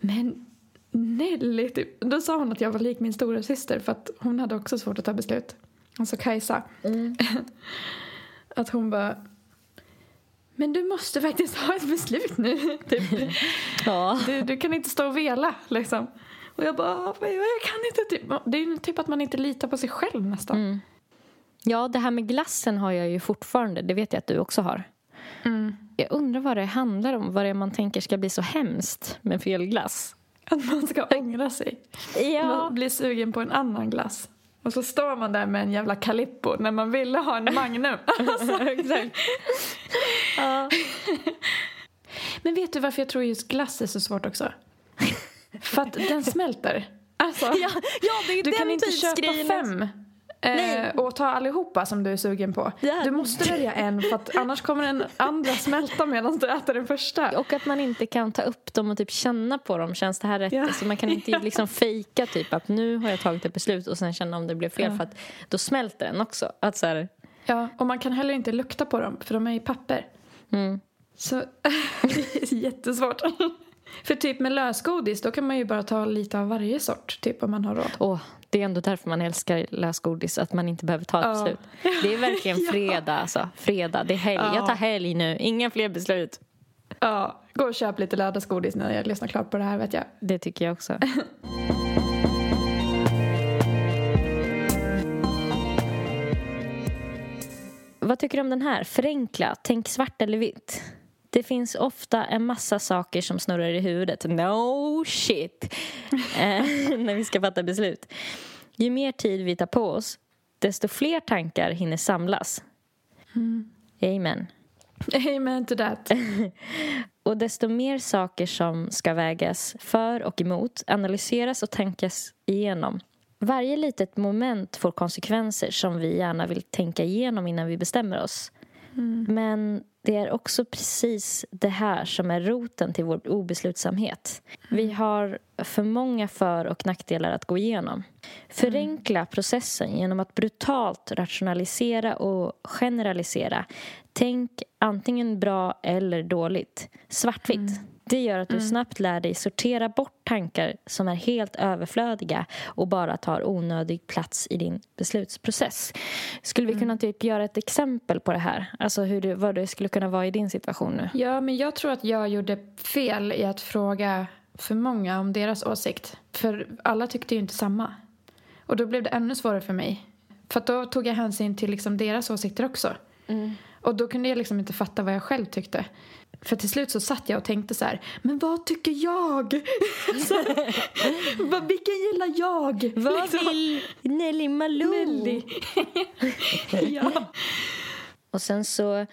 men Nelly, typ. Då sa hon att jag var lik min stora syster för att hon hade också svårt att ta beslut. Alltså Kajsa. att hon bara, men du måste faktiskt ha ett beslut nu. typ.
Ja.
Du, du kan inte stå och vela liksom. Och jag bara, "Ah, jag kan inte typ. Det är ju typ att man inte litar på sig själv nästan.
Mm. ja, det här med glassen har jag ju fortfarande. Det vet jag att du också har.
Mm.
Jag undrar vad det handlar om. Vad det är man tänker ska bli så hemskt med fel glass.
Att man ska ångra sig. Man blir sugen på en annan glass. Och så står man där med en jävla Calippo när man ville ha en Magnum. Alltså,
exakt. ja.
Men vet du varför jag tror just glass är så svårt också? För att den smälter. Alltså,
Ja, ja, det är
du
den
kan inte köpa fem.
Nej.
Eh, och ta allihopa som du är sugen på.
Ja.
Du måste välja en för att annars kommer den andra smälta medan du äter den första.
Och att man inte kan ta upp dem och typ känna på dem. Känns det här rätt?
Ja.
Alltså man kan inte liksom fejka typ att nu har jag tagit ett beslut och sen känna om det blev fel
Ja.
för att då smälter den också. Att så här,
Ja, och man kan heller inte lukta på dem för de är i papper.
mm.
Så det är jättesvårt. För typ med lösgodis då kan man ju bara ta lite av varje sort typ om man har råd.
Åh, det är ändå därför man älskar lösgodis, att man inte behöver ta ett
Ja.
beslut. Det är verkligen fredag alltså. Fredag, det är helg.
Ja.
Jag tar helg nu, inga fler beslut.
Ja, gå och köp lite lördagsgodis när jag lyssnar klart på det här vet jag.
Det tycker jag också. Vad tycker du om den här? Förenkla, tänk svart eller vitt. Det finns ofta en massa saker som snurrar i huvudet. No shit! eh, när vi ska fatta beslut. Ju mer tid vi tar på oss, desto fler tankar hinner samlas. Amen.
Amen to that.
Och desto mer saker som ska vägas för och emot, analyseras och tänkas igenom. Varje litet moment får konsekvenser som vi gärna vill tänka igenom innan vi bestämmer oss. Men det är också precis det här som är roten till vår obeslutsamhet. Vi har för många för och nackdelar att gå igenom. Förenkla processen genom att brutalt rationalisera och generalisera. Tänk antingen bra eller dåligt. Svartvitt. Det gör att du snabbt lär dig sortera bort tankar som är helt överflödiga och bara tar onödig plats i din beslutsprocess. Skulle vi kunna typ göra ett exempel på det här? Alltså hur det, vad det skulle kunna vara i din situation nu?
Ja, men jag tror att jag gjorde fel i att fråga för många om deras åsikt. För alla tyckte ju inte samma. Och då blev det ännu svårare för mig. För då tog jag hänsyn till liksom deras åsikter också. Och då kunde jag liksom inte fatta vad jag själv tyckte. För till slut så satt jag och tänkte så här, men vad tycker jag? så, vad, vilken gillar jag?
Vad
Liksom.
vill Nelly Malou?
Nelly. ja.
Och sen så,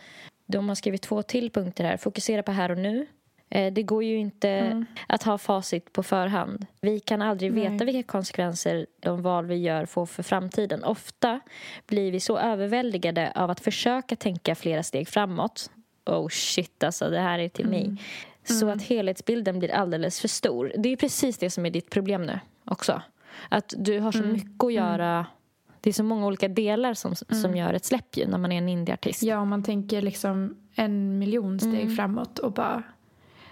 de har skrivit två till punkter här. Fokusera på här och nu. Eh, Det går ju inte
Mm.
att ha facit på förhand. Vi kan aldrig
Nej.
veta vilka konsekvenser de val vi gör får för framtiden. Ofta blir vi så överväldigade av att försöka tänka flera steg framåt. Oh shit, alltså det här är till
Mm.
mig. Så att helhetsbilden blir alldeles för stor. Det är precis det som är ditt problem nu också. Att du har så
Mm.
mycket att göra. Det är så många olika delar som, som gör ett släpp ju när man är en indieartist.
ja, om man tänker liksom en miljon steg
Mm.
framåt och bara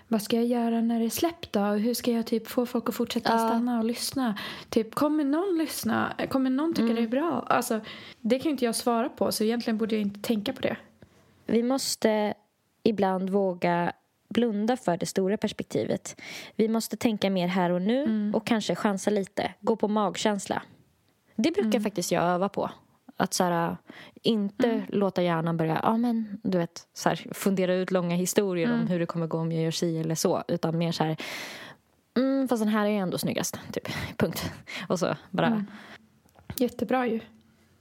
vad ska jag göra när det är släppt då? Hur ska jag typ få folk att fortsätta
Ja.
stanna och lyssna? Typ, kommer någon lyssna? Kommer någon tycka
Mm.
det är bra? Alltså, det kan ju inte jag svara på så egentligen borde jag inte tänka på det.
Vi måste ibland våga blunda för det stora perspektivet. Vi måste tänka mer här och nu
Mm.
och kanske chansa lite. Gå på magkänsla. Det brukar
Mm.
faktiskt jag öva på. Att så här, inte
Mm.
låta hjärnan börja ja, men, du vet, så här, fundera ut långa historier
Mm.
om hur det kommer gå om jag gör si eller så. Utan mer så här, mm, fast den här är ändå snyggast. Typ. Punkt. Och så bara
Mm. Jättebra ju.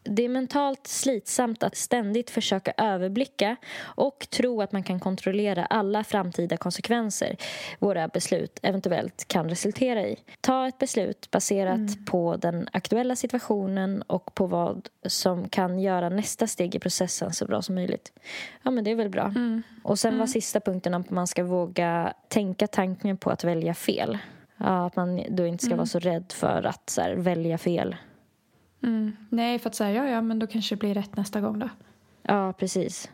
Det är mentalt slitsamt att ständigt försöka överblicka och tro att man kan kontrollera alla framtida konsekvenser våra beslut eventuellt kan resultera i. Ta ett beslut baserat på den aktuella situationen och på vad som kan göra nästa steg i processen så bra som möjligt. Ja, men det är väl bra. Och sen var sista punkten att man ska våga tänka tanken på att välja fel. Ja, att man då inte ska vara så rädd för att här, välja fel.
Mm. Nej, för att säga ja, ja, men då kanske det blir rätt nästa gång då.
Ja, precis.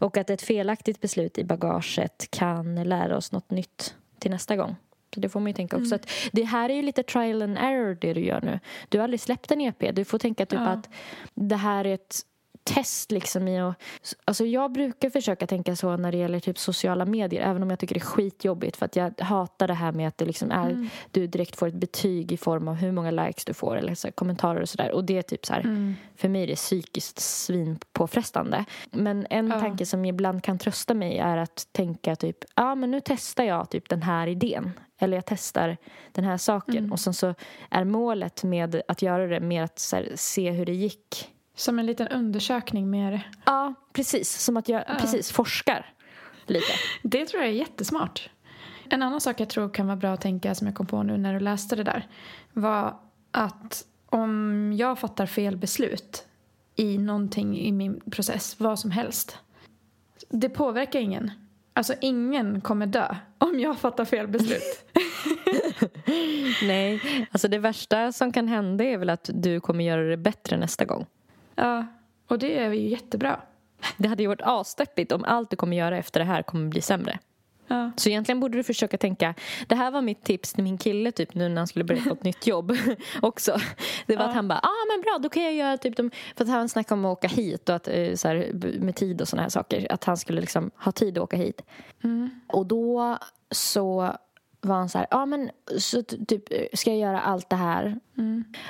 Och att ett felaktigt beslut i bagaget kan lära oss något nytt till nästa gång. Så det får man ju tänka också. Att det här är ju lite trial and error det du gör nu. Du har aldrig släppt en EP. Du får tänka typ
Ja.
att det här är ett test liksom i att... Alltså jag brukar försöka tänka så när det gäller typ sociala medier även om jag tycker det är skitjobbigt för att jag hatar det här med att det liksom är du direkt får ett betyg i form av hur många likes du får eller så här, kommentarer och sådär och det är typ så här för mig är det psykiskt svinpåfrestande. Men en
Ja.
tanke som ibland kan trösta mig är att tänka typ, ja ah, men nu testar jag typ den här idén. Eller jag testar den här saken. Och sen så är målet med att göra det mer att här, se hur det gick.
Som en liten undersökning mer.
Ja, precis. Som att jag precis forskar lite.
Det tror jag är jättesmart. En annan sak jag tror kan vara bra att tänka som jag kom på nu när du läste det där var att om jag fattar fel beslut i någonting i min process, vad som helst. Det påverkar ingen. Alltså ingen kommer dö om jag fattar fel beslut.
Nej, alltså det värsta som kan hända är väl att du kommer göra det bättre nästa gång.
Ja, och det är ju jättebra.
Det hade ju varit asdeppigt om allt du kommer göra efter det här kommer bli sämre.
Ja.
Så egentligen borde du försöka tänka Det här var mitt tips till min kille typ nu när han skulle börja på ett nytt jobb också. Det var
Ja.
att han bara, ah men bra då kan jag göra typ de, För att han snackade om att åka hit och att eh, så här, med tid och såna här saker. Att han skulle liksom ha tid att åka hit. Och då så var han så här, ja men så typ eh, ska jag göra allt det här.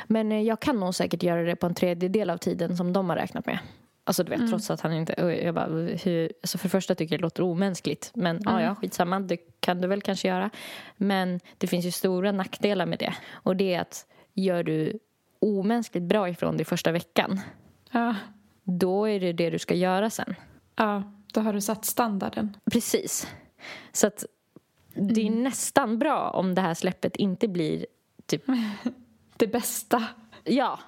Men eh, jag kan nog säkert göra det på en tredjedel av tiden som de har räknat med. Alltså du vet, trots att han inte... Jag bara, hur, alltså för det första tycker jag det låter omänskligt. Men ja, ja, skitsamma, det kan du väl kanske göra. Men det finns ju stora nackdelar med det. Och det är att gör du omänskligt bra ifrån dig första veckan
Ja.
då är det det du ska göra sen.
ja, då har du satt standarden.
Precis. Så att det är nästan bra om det här släppet inte blir typ...
Det bästa.
Ja,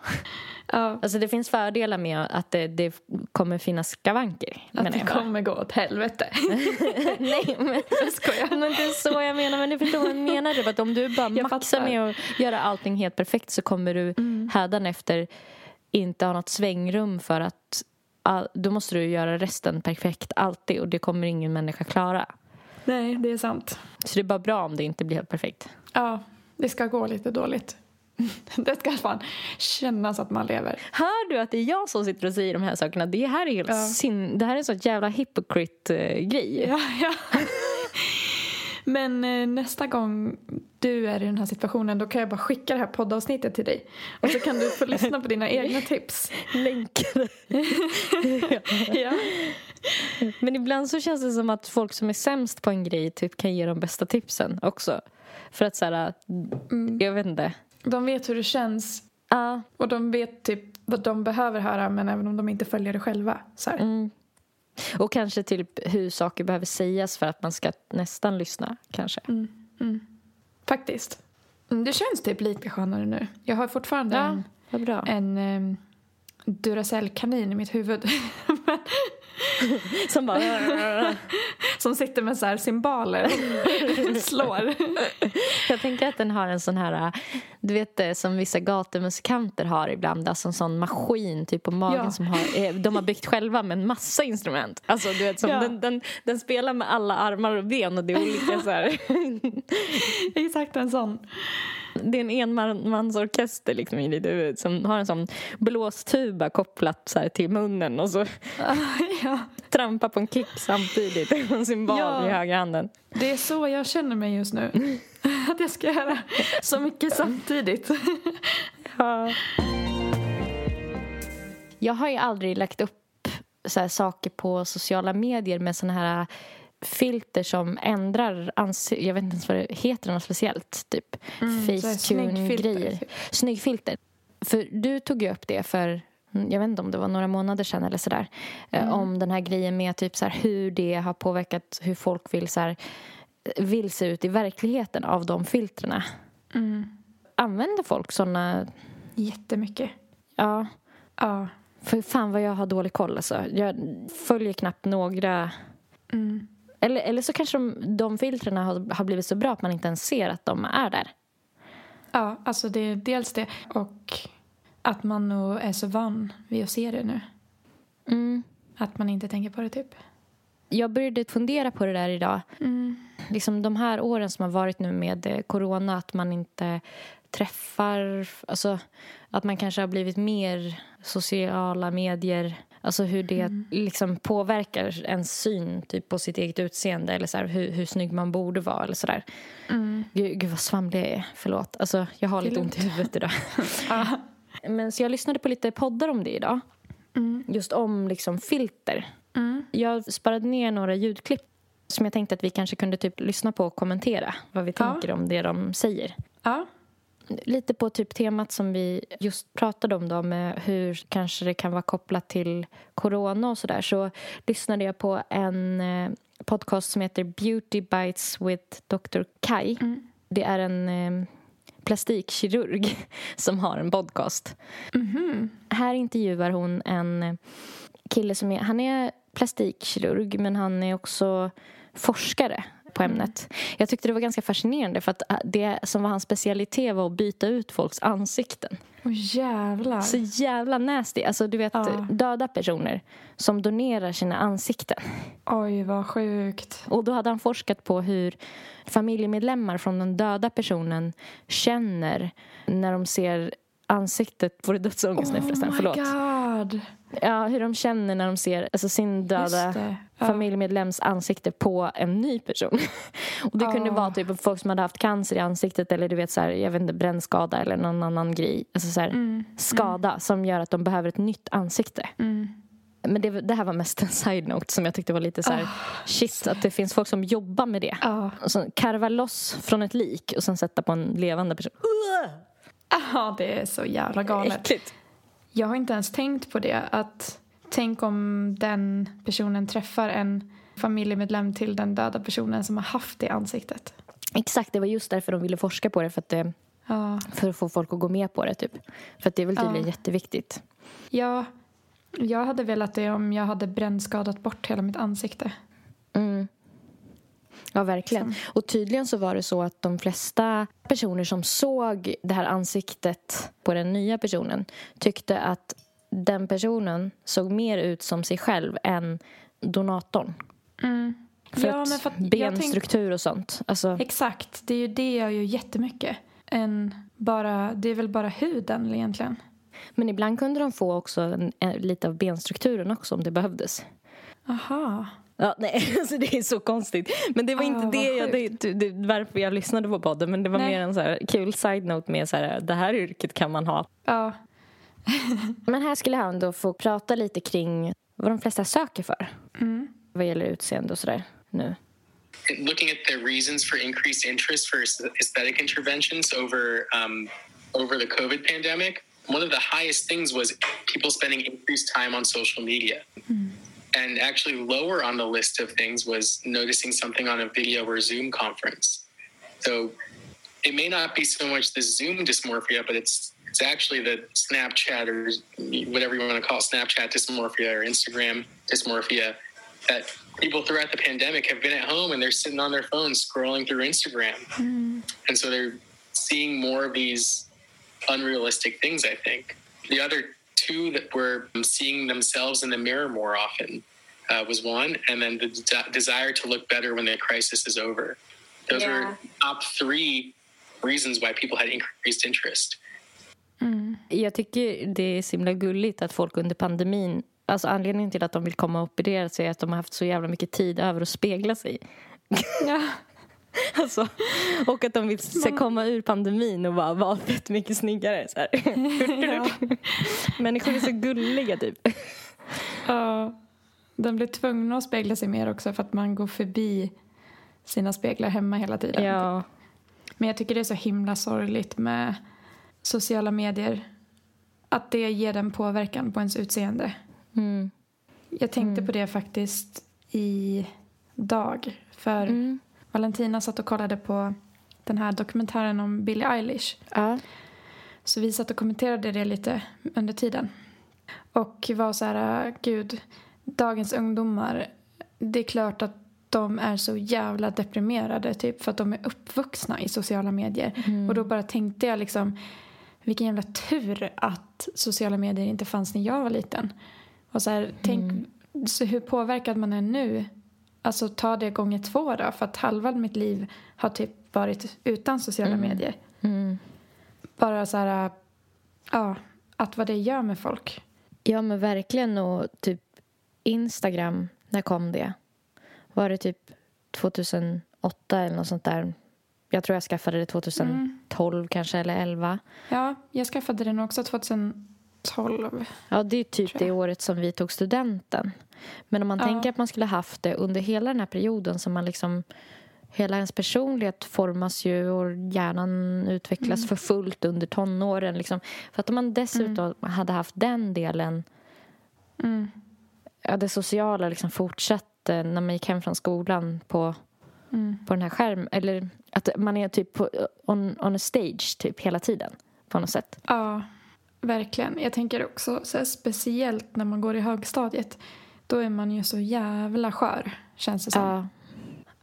Ja,
alltså det finns fördelar med att det, det kommer finnas skavanker.
att det kommer gå åt helvete.
Nej, men
Jag skojar.
Men det är så jag menar. Men du förstår vad jag menar. Typ att om du bara
Jag
maxar
fattar.
med att göra allting helt perfekt så kommer du
Mm.
hädanefter inte ha något svängrum för att all, då måste du göra resten perfekt alltid och det kommer ingen människa klara.
Nej, det är sant.
Så det är bara bra om det inte blir helt perfekt.
Ja, det ska gå lite dåligt. Det ska fan kännas att man lever.
Hör du att det är jag som sitter och säger de här sakerna? Det här är, helt
Ja.
sin, det här är en sån jävla hypocrite-grej.
Ja, ja. Men eh, nästa gång du är i den här situationen då kan jag bara skicka det här poddavsnittet till dig. Och så kan du få lyssna på dina egna tips.
Länkar.
Ja.
Men ibland så känns det som att folk som är sämst på en grej typ kan ge de bästa tipsen också. För att så här, jag vet inte.
De vet hur det känns
Ja,
och de vet typ vad de behöver höra men även om de inte följer det själva. Så
mm. Och kanske typ hur saker behöver sägas för att man ska nästan lyssna, kanske.
Faktiskt. Mm, Det känns typ lite skönare nu. Jag har fortfarande
Ja,
en, en um, Duracell-kanin i mitt huvud.
Som bara...
Som sitter med så här cymbaler slår.
Jag tänker att den har en sån här, du vet det som vissa gatumusikanter har ibland, alltså en sån maskin typ på magen
Ja.
som har, eh, de har byggt själva med en massa instrument. Alltså du vet, som
Ja.
den, den, den spelar med alla armar och ben och det är olika så här.
Exakt en sån.
Det är en enmansorkester liksom i ditt huvud som har en sån blåstuba kopplat så till munnen och så
ja.
Trampar på en kick samtidigt och en cymbal
Ja.
i högra handen.
Det är så jag känner mig just nu. Att jag ska göra så mycket samtidigt.
Ja. Jag har ju aldrig lagt upp så saker på sociala medier med såna här filter som ändrar ansiktet. Jag vet inte ens vad det heter något speciellt. Typ
Mm,
Facetune-grejer.
snyggfilter.
Snyggfilter. För du tog ju upp det för jag vet inte om det var några månader sedan eller sådär. eh, Om den här grejen med typ så här, hur det har påverkat hur folk vill, så här, vill se ut i verkligheten av de filtrerna.
Mm.
Använder folk såna
Jättemycket.
Ja,
Ja.
för fan vad jag har dålig koll alltså. Jag följer knappt några...
Mm.
Eller, eller så kanske de, de filtrerna har, har blivit så bra att man inte ens ser att de är där.
Ja, alltså det är dels det och att man nog är så van vid att se det nu.
Mm.
Att man inte tänker på det typ.
Jag började fundera på det där idag. Liksom de här åren som har varit nu med eh, corona, att man inte träffar... Alltså, att man kanske har blivit mer sociala medier. Alltså hur det liksom påverkar ens syn typ, på sitt eget utseende eller så här, hur, hur snygg man borde vara. Eller så där. Gud, gud vad svamlig jag är. Förlåt. Alltså, jag har
Det
lite ont i huvudet idag. Men, så jag lyssnade på lite poddar om det idag. Just om liksom, filter. Jag sparade ner några ljudklipp som jag tänkte att vi kanske kunde typ lyssna på och kommentera vad vi
Ja.
tänker om det de säger.
Ja.
Lite på typ temat som vi just pratade om då med hur kanske det kan vara kopplat till corona och sådär så lyssnade jag på en eh, podcast som heter Beauty Bites with Dr. Kai. Det är en eh, plastikkirurg som har en podcast. Här intervjuar hon en kille som är, han är plastikkirurg men han är också forskare på ämnet. Jag tyckte det var ganska fascinerande för att eh, det som var hans specialitet var att byta ut folks ansikten.
Åh jävlar.
Så jävla nasty. Alltså du vet
Ja.
döda personer som donerar sina ansikten.
Oj vad sjukt.
Och då hade han forskat på hur familjemedlemmar från den döda personen känner när de ser ansiktet, du dödsångest nu förresten?
oh my
Förlåt.
god.
Ja, hur de känner när de ser alltså, sin döda.
Ja.
familjemedlems ansikte på en ny person. Och det kunde
Ah.
vara typ folk som hade haft cancer i ansiktet eller du vet så här, jag vet inte, brännskada eller någon annan grej. Alltså så här,
Mm.
skada som gör att de behöver ett nytt ansikte. Men det, det här var mest en side-note som jag tyckte var lite så här, shit, att det finns folk som jobbar med det.
Ja.
Och så karva loss från ett lik och sen sätta på en levande person.
Ja, det är så jävla galet.
Äckligt.
Jag har inte ens tänkt på det. Att Tänk om den personen träffar en familjemedlem till den döda personen som har haft det ansiktet.
Exakt, det var just därför de ville forska på det. För att det
Ja,
För att få folk att gå med på det typ. För att det är väl tydligen
Ja.
jätteviktigt.
ja jag hade velat det om jag hade brännskadat bort hela mitt ansikte.
Mm. Ja, verkligen. Och tydligen så var det så att de flesta personer som såg det här ansiktet på den nya personen tyckte att den personen såg mer ut som sig själv än donatorn. För
Ja,
att
för att tänk-
benstruktur och sånt. Alltså,
Exakt, det är ju det jag gör jättemycket. Än bara, det är väl bara huden egentligen.
men ibland kunde de få också en, en, lite av benstrukturen också om det behövdes.
Aha.
Ja, nej, alltså det är så konstigt. Men det var inte
vad
det, jag, det, det, det varför jag lyssnade på podden. Men det var
Nej.
mer en så här kul side-note med så här, det här yrket kan man ha.
Ja.
Men här skulle han då få prata lite kring vad de flesta söker för. Vad gäller utseende och sådär nu.
looking at the reasons for increased interest for aesthetic interventions over um, over the COVID pandemic, one of the highest things was people spending increased time on social media. And actually, lower on the list of things was noticing something on a video or Zoom conference. So it may not be so much the Zoom dysmorphia, but it's it's actually the Snapchat or whatever you want to call it, Snapchat dysmorphia or Instagram dysmorphia that people throughout the pandemic have been at home and they're sitting on their phones scrolling through Instagram. Mm-hmm. And so they're seeing more of these unrealistic things, I think. The other two that were seeing themselves in the mirror more often uh, was one, and then the de- desire to look better when the crisis is over. Those
Yeah.
were top three reasons why people had increased interest.
Jag tycker det är så himla gulligt att folk under pandemin Alltså anledningen till att de vill komma och operera sig är att de har haft så jävla mycket tid över att spegla sig.
ja.
Alltså, och att de vill se, komma ur pandemin och bara vara fett mycket snyggare. Så här. Människor är så gulliga typ.
Ja. De blir tvungna att spegla sig mer också för att man går förbi sina speglar hemma hela tiden.
Ja.
Men jag tycker det är så himla sorgligt med sociala medier. Att det ger den påverkan på ens utseende.
Mm.
Jag tänkte på det faktiskt i dag. För Valentina satt och kollade på den här dokumentären om Billie Eilish.
Ja.
Så vi satt och kommenterade det lite under tiden. Och var så här, gud, dagens ungdomar, det är klart att de är så jävla deprimerade typ för att de är uppvuxna i sociala medier. Och då bara tänkte jag liksom, vilken jävla tur att sociala medier inte fanns när jag var liten. Och så här, tänk så hur påverkad man är nu. Alltså ta det gånger två då, för att halva mitt liv har typ varit utan sociala medier.
Mm.
Bara så här, ja, att vad det gör med folk.
Ja men verkligen och typ Instagram, när kom det? Var det typ 2008 eller något sånt där? Jag tror jag skaffade det 2012 kanske eller 11.
Ja, jag skaffade den också 2012.
Ja, det är typ det året som vi tog studenten. Men om man
Ja.
tänker att man skulle haft det under hela den här perioden som man liksom Hela ens personlighet formas ju och hjärnan utvecklas för fullt under tonåren. Liksom. För att om man dessutom hade haft den delen
Mm.
ja, det sociala liksom fortsatte när man gick hem från skolan på,
Mm.
på den här skärmen. Eller att man är typ på, on, on a stage typ hela tiden på något sätt.
Ja, verkligen. Jag tänker också så här, speciellt när man går i högstadiet. Då är man ju så jävla skör, känns det som.
Ja,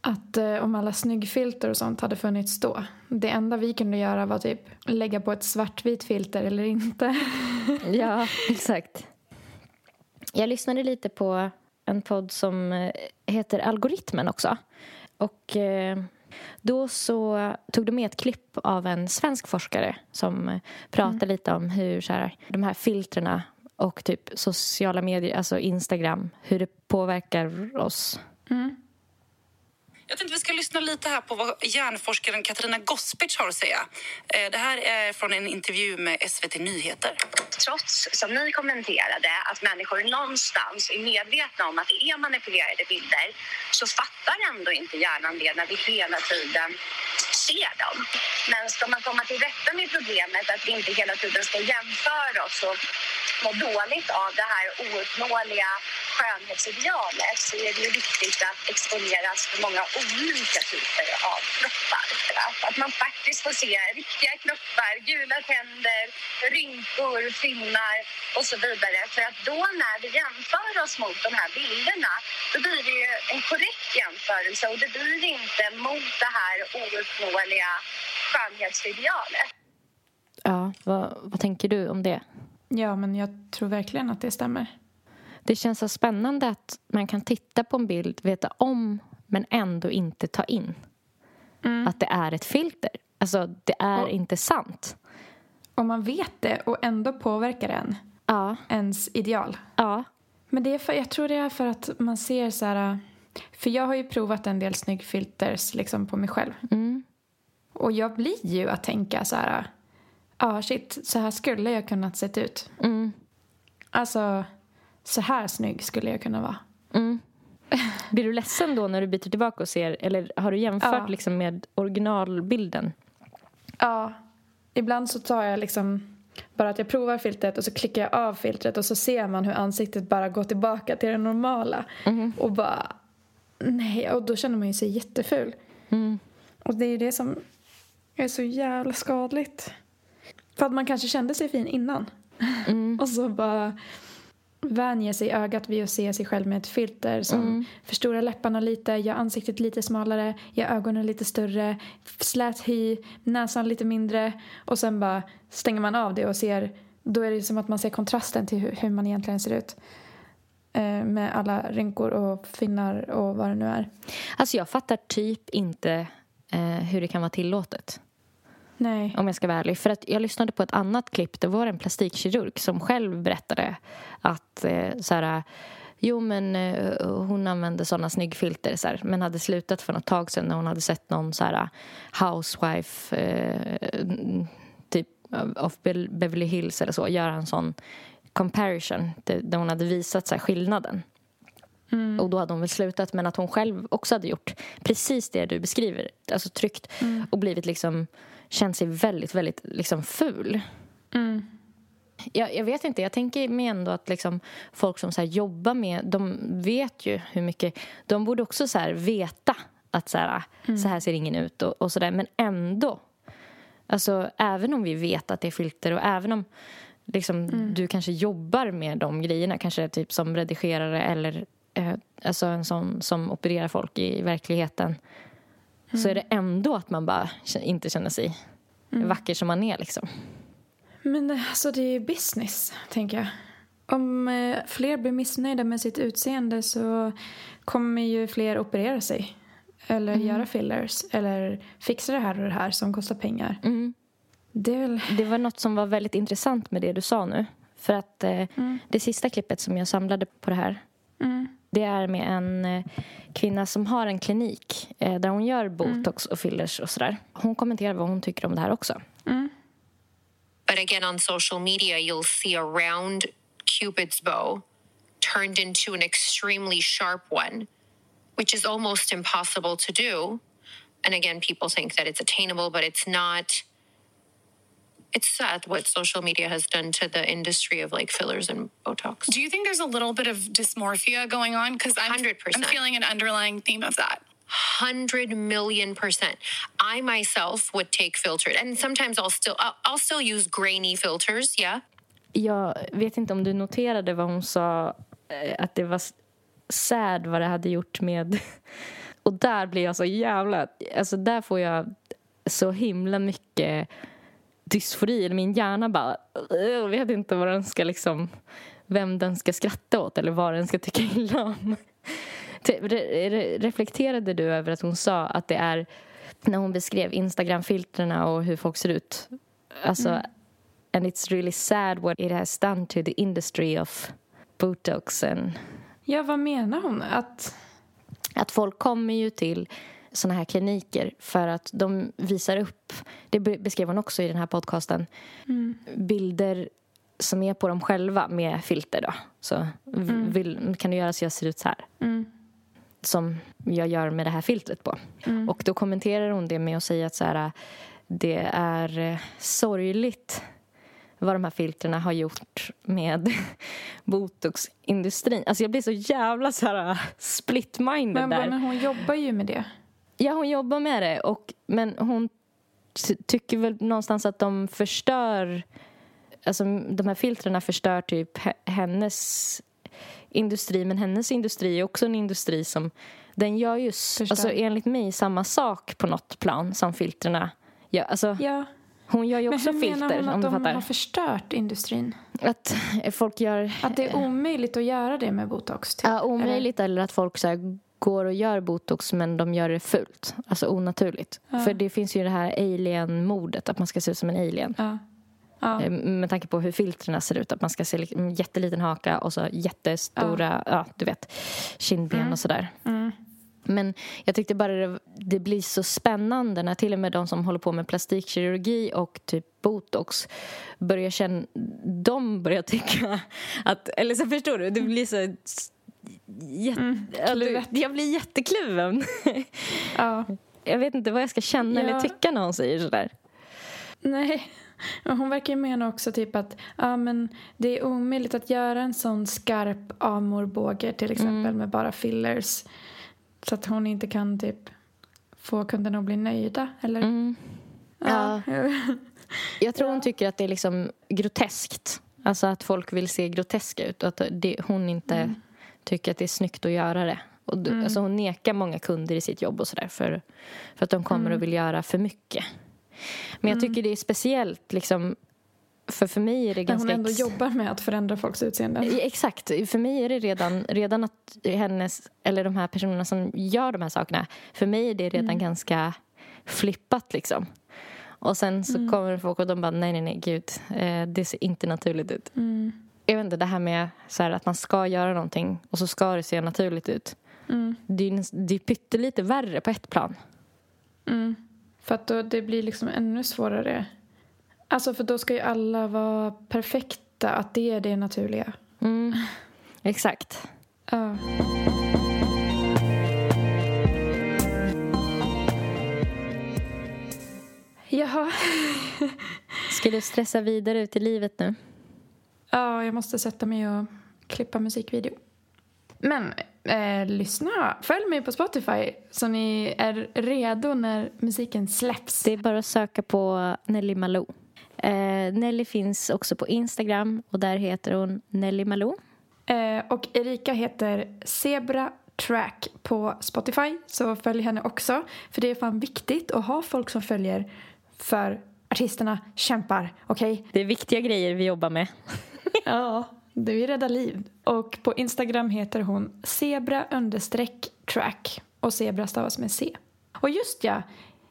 Att eh, om alla snyggfilter och sånt hade funnits då. Det enda vi kunde göra var typ lägga på ett svartvit filter eller inte.
ja, exakt. Jag lyssnade lite på en podd som eh, heter Algoritmen också. Och eh, då så tog de med ett klipp av en svensk forskare som eh, pratade lite om hur så här, de här filtrerna och typ sociala medier, alltså Instagram, hur det påverkar oss.
Jag tänkte vi ska lyssna lite här på vad hjärnforskaren Katarina Gospic har att säga. Eh, det här är från en intervju med SVT Nyheter.
trots, som ni kommenterade, att människor någonstans är medvetna om att det är manipulerade bilder så fattar ändå inte hjärnan det när vi hela tiden ser dem. Men ska man komma till rätta med problemet att vi inte hela tiden ska jämföra oss och må dåligt av det här ouppnåeliga skönhetsidealet så är det ju viktigt att exponeras för många olika typer av kroppar. Att man faktiskt får se riktiga knoppar, gula tänder, rynkor, finnar och så vidare. För att då när vi jämför oss mot de här bilderna då blir det ju en korrekt jämförelse och det blir inte mot det här ouppnåeliga skönhetsidealet.
Ja, vad, vad tänker du om det?
Ja, men jag tror verkligen att det stämmer.
Det känns så spännande att man kan titta på en bild, veta om men ändå inte ta in att det är ett filter. Alltså, det är
Och-
inte sant.
Och man vet det och ändå påverkar en
Ja,
ens ideal.
ja,
Men det är för, jag tror det är för att man ser så här... För jag har ju provat en del snyggfilters liksom på mig själv.
Mm.
Och jag blir ju att tänka så här, ja ah, shit, så här skulle jag kunnat sett ut.
Mm.
Alltså, så här snygg skulle jag kunna vara.
Mm. Blir du ledsen då när du byter tillbaka och ser, eller har du jämfört
Ja.
liksom med originalbilden?
Ja, ibland så tar jag liksom bara att jag provar filtret och så klickar jag av filtret och så ser man hur ansiktet bara går tillbaka till det normala. Och bara, nej, och då känner man ju sig jätteful.
Mm.
Och det är ju det som är så jävla skadligt. För att man kanske kände sig fin innan. och så bara vänjer sig ögat vid att se sig själv med ett filter som förstorar läpparna lite, gör ansiktet lite smalare, gör ögonen lite större, slät hy, näsan lite mindre och sen bara stänger man av det och ser, då är det som att man ser kontrasten till hur, hur man egentligen ser ut. Eh, med alla rynkor och finnar och vad det nu är.
Alltså jag fattar typ inte eh, hur det kan vara tillåtet.
Nej.
Om jag ska vara ärlig. För att jag lyssnade på ett annat klipp. Det var en plastikkirurg som själv berättade att eh, så här, jo men eh, hon använde såna snyggfilter så här, men hade slutat för något tag sedan när hon hade sett någon så här housewife eh, typ of Be- Beverly Hills eller så göra en sån comparison där hon hade visat så här, skillnaden. Och då hade hon väl slutat men att hon själv också hade gjort precis det du beskriver. Alltså tryckt och blivit liksom känt sig väldigt, väldigt liksom ful. Jag, jag vet inte, jag tänker mig ändå att liksom folk som så jobbar med, de vet ju hur mycket, de borde också så veta att så här, så här ser ingen ut och, och sådär, men ändå. Alltså även om vi vet att det är filter och även om liksom, du kanske jobbar med de grejerna, kanske typ som redigerare eller eh, alltså en sån som opererar folk i verkligheten så är det ändå att man bara inte känner sig vacker som man är. Liksom.
Men eh, alltså det är ju business, tänker jag. Om eh, fler blir missnöjda med sitt utseende så kommer ju fler operera sig. Eller göra fillers. Eller fixa det här och det här som kostar pengar. Det är väl...
Det var något som var väldigt intressant med det du sa nu. För att eh, det sista klippet som jag samlade på det här det är med en eh, kvinna som har en klinik eh, där hon gör botox och fillers och sådär. Hon kommenterar vad hon tycker om det här också.
But again, on social media, you'll see a round Cupid's bow turned into an extremely sharp one, which is almost impossible to do. And again, people think that it's attainable, but it's not. It's sad what social media has done to the industry of like fillers and Botox.
Do you think there's a little bit of dysmorphia going on? Because I'm,
100%.
I'm feeling an underlying theme of that.
hundred million percent. I myself would take filtered, and sometimes I'll still I'll, I'll still use grainy filters. Yeah,
Jag vet inte om du noterade vad hon sa, eh, att det var sad vad det hade gjort med... Och där blir jag så jävla... Alltså där får jag så himla mycket dysfori. Eller min hjärna bara... Jag vet inte vad den ska liksom... Vem den ska skratta åt eller vad den ska tycka illa om. Te- re- re- Reflekterade du över att hon sa att det är när hon beskrev Instagram-filtrerna och hur folk ser ut? Alltså, and it's really sad what it has done to the industry of botox and
Ja, vad menar hon? Att...
att folk kommer ju till såna här kliniker för att de visar upp, det be- beskrev hon också i den här podcasten, bilder som är på dem själva med filter då. Så v- vill, kan du göra så jag ser ut så här. Som jag gör med det här filtret på. Och då kommenterar hon det med att säga att så här, det är eh, sorgligt vad de här filtrerna har gjort med botoxindustrin. Alltså jag blir så jävla så här split-minded
Men,
där.
men hon jobbar ju med det.
Ja, hon jobbar med det. Och, men hon ty- tycker väl någonstans att de förstör... Alltså, de här filtrerna förstör typ he- hennes industri. Men hennes industri är också en industri som... Den gör ju
Förstör.
alltså, enligt mig samma sak på något plan som filtrerna gör. Alltså,
Ja.
Hon gör ju
Men
också
hur
filter,
menar hon att de
fattar.
har förstört industrin?
Att folk gör...
Att det är omöjligt att göra det med botox? Typ.
Ja, omöjligt eller att folk så här, går och gör botox men de gör det fult. Alltså onaturligt. För det finns ju det här alien-modet, att man ska se ut som en alien.
Ja. Ja.
Eh, Med tanke på hur filtrerna ser ut. Att man ska se en jätteliten haka och så jättestora, ja, du vet, kindben och sådär. Men jag tyckte bara det, det blir så spännande när till och med de som håller på med plastikkirurgi och typ botox börjar känna... De börjar tycka att... Eller så förstår du, det blir så... Jätte,
Mm,
du- jag blir jättekluven.
Ja.
jag vet inte vad jag ska känna
Ja.
eller tycka när hon säger sådär.
Nej. Hon verkar ju mena också typ att ja, men det är omöjligt att göra en sån skarp amorbåge till exempel med bara fillers. Så att hon inte kan typ få kunderna att bli nöjda. Eller?
Mm.
Ja.
Jag tror hon tycker att det är liksom groteskt. Alltså att folk vill se groteska ut och att det, hon inte tycker att det är snyggt att göra det. Och då, alltså hon nekar många kunder i sitt jobb och sådär för, för att de kommer och vill göra för mycket. Men jag tycker det är speciellt liksom för för mig är det
När hon
ganska...
ändå jobbar med att förändra folks utseenden.
Ja, Exakt. För mig är det redan, redan att hennes, eller de här personerna som gör de här sakerna, för mig är det redan ganska flippat liksom. Och sen så kommer folk och de bara, nej, nej, nej, gud, eh, det ser inte naturligt ut.
Mm.
Jag vet inte, det här med så här, att man ska göra någonting och så ska det se naturligt ut.
Mm.
Det är, det är pyttelite värre på ett plan.
Mm. För att då det blir liksom ännu svårare. Alltså för då ska ju alla vara perfekta, att det är det naturliga.
Mm. Exakt.
Ja. Jaha.
Ska du stressa vidare ut i livet nu?
Ja, jag måste sätta mig och klippa musikvideo. Men eh, lyssna, följ mig på Spotify så ni är redo när musiken släpps.
Det är bara att söka på Nelly Malou. Eh, Nelly finns också på Instagram och där heter hon Nelly Malou.
Eh, och Erika heter Zebra Track på Spotify, så följ henne också. För det är fan viktigt att ha folk som följer för artisterna kämpar, okej?
Det är viktiga grejer vi jobbar med.
Ja, det vill rädda liv. Och på Instagram heter hon zebra track. Och zebra stavas med C. Och just ja,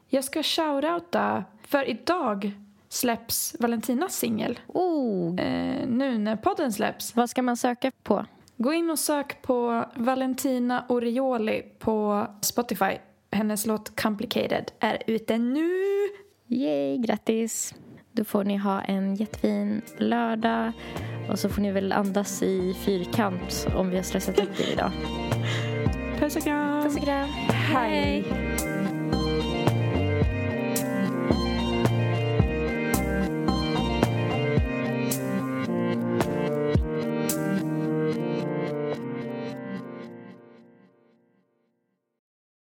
jag ska shoutouta, för idag släpps Valentinas singel.
Oh,
Eh, nu när podden släpps.
vad ska man söka på?
Gå in och sök på Valentina Orioli på Spotify. Hennes låt Complicated är ute nu.
Yay, grattis! Då får ni ha en jättefin lördag och så får ni väl andas i fyrkant om vi har stressat upp er idag.
Puss och kram.
Puss och kram.
Hej.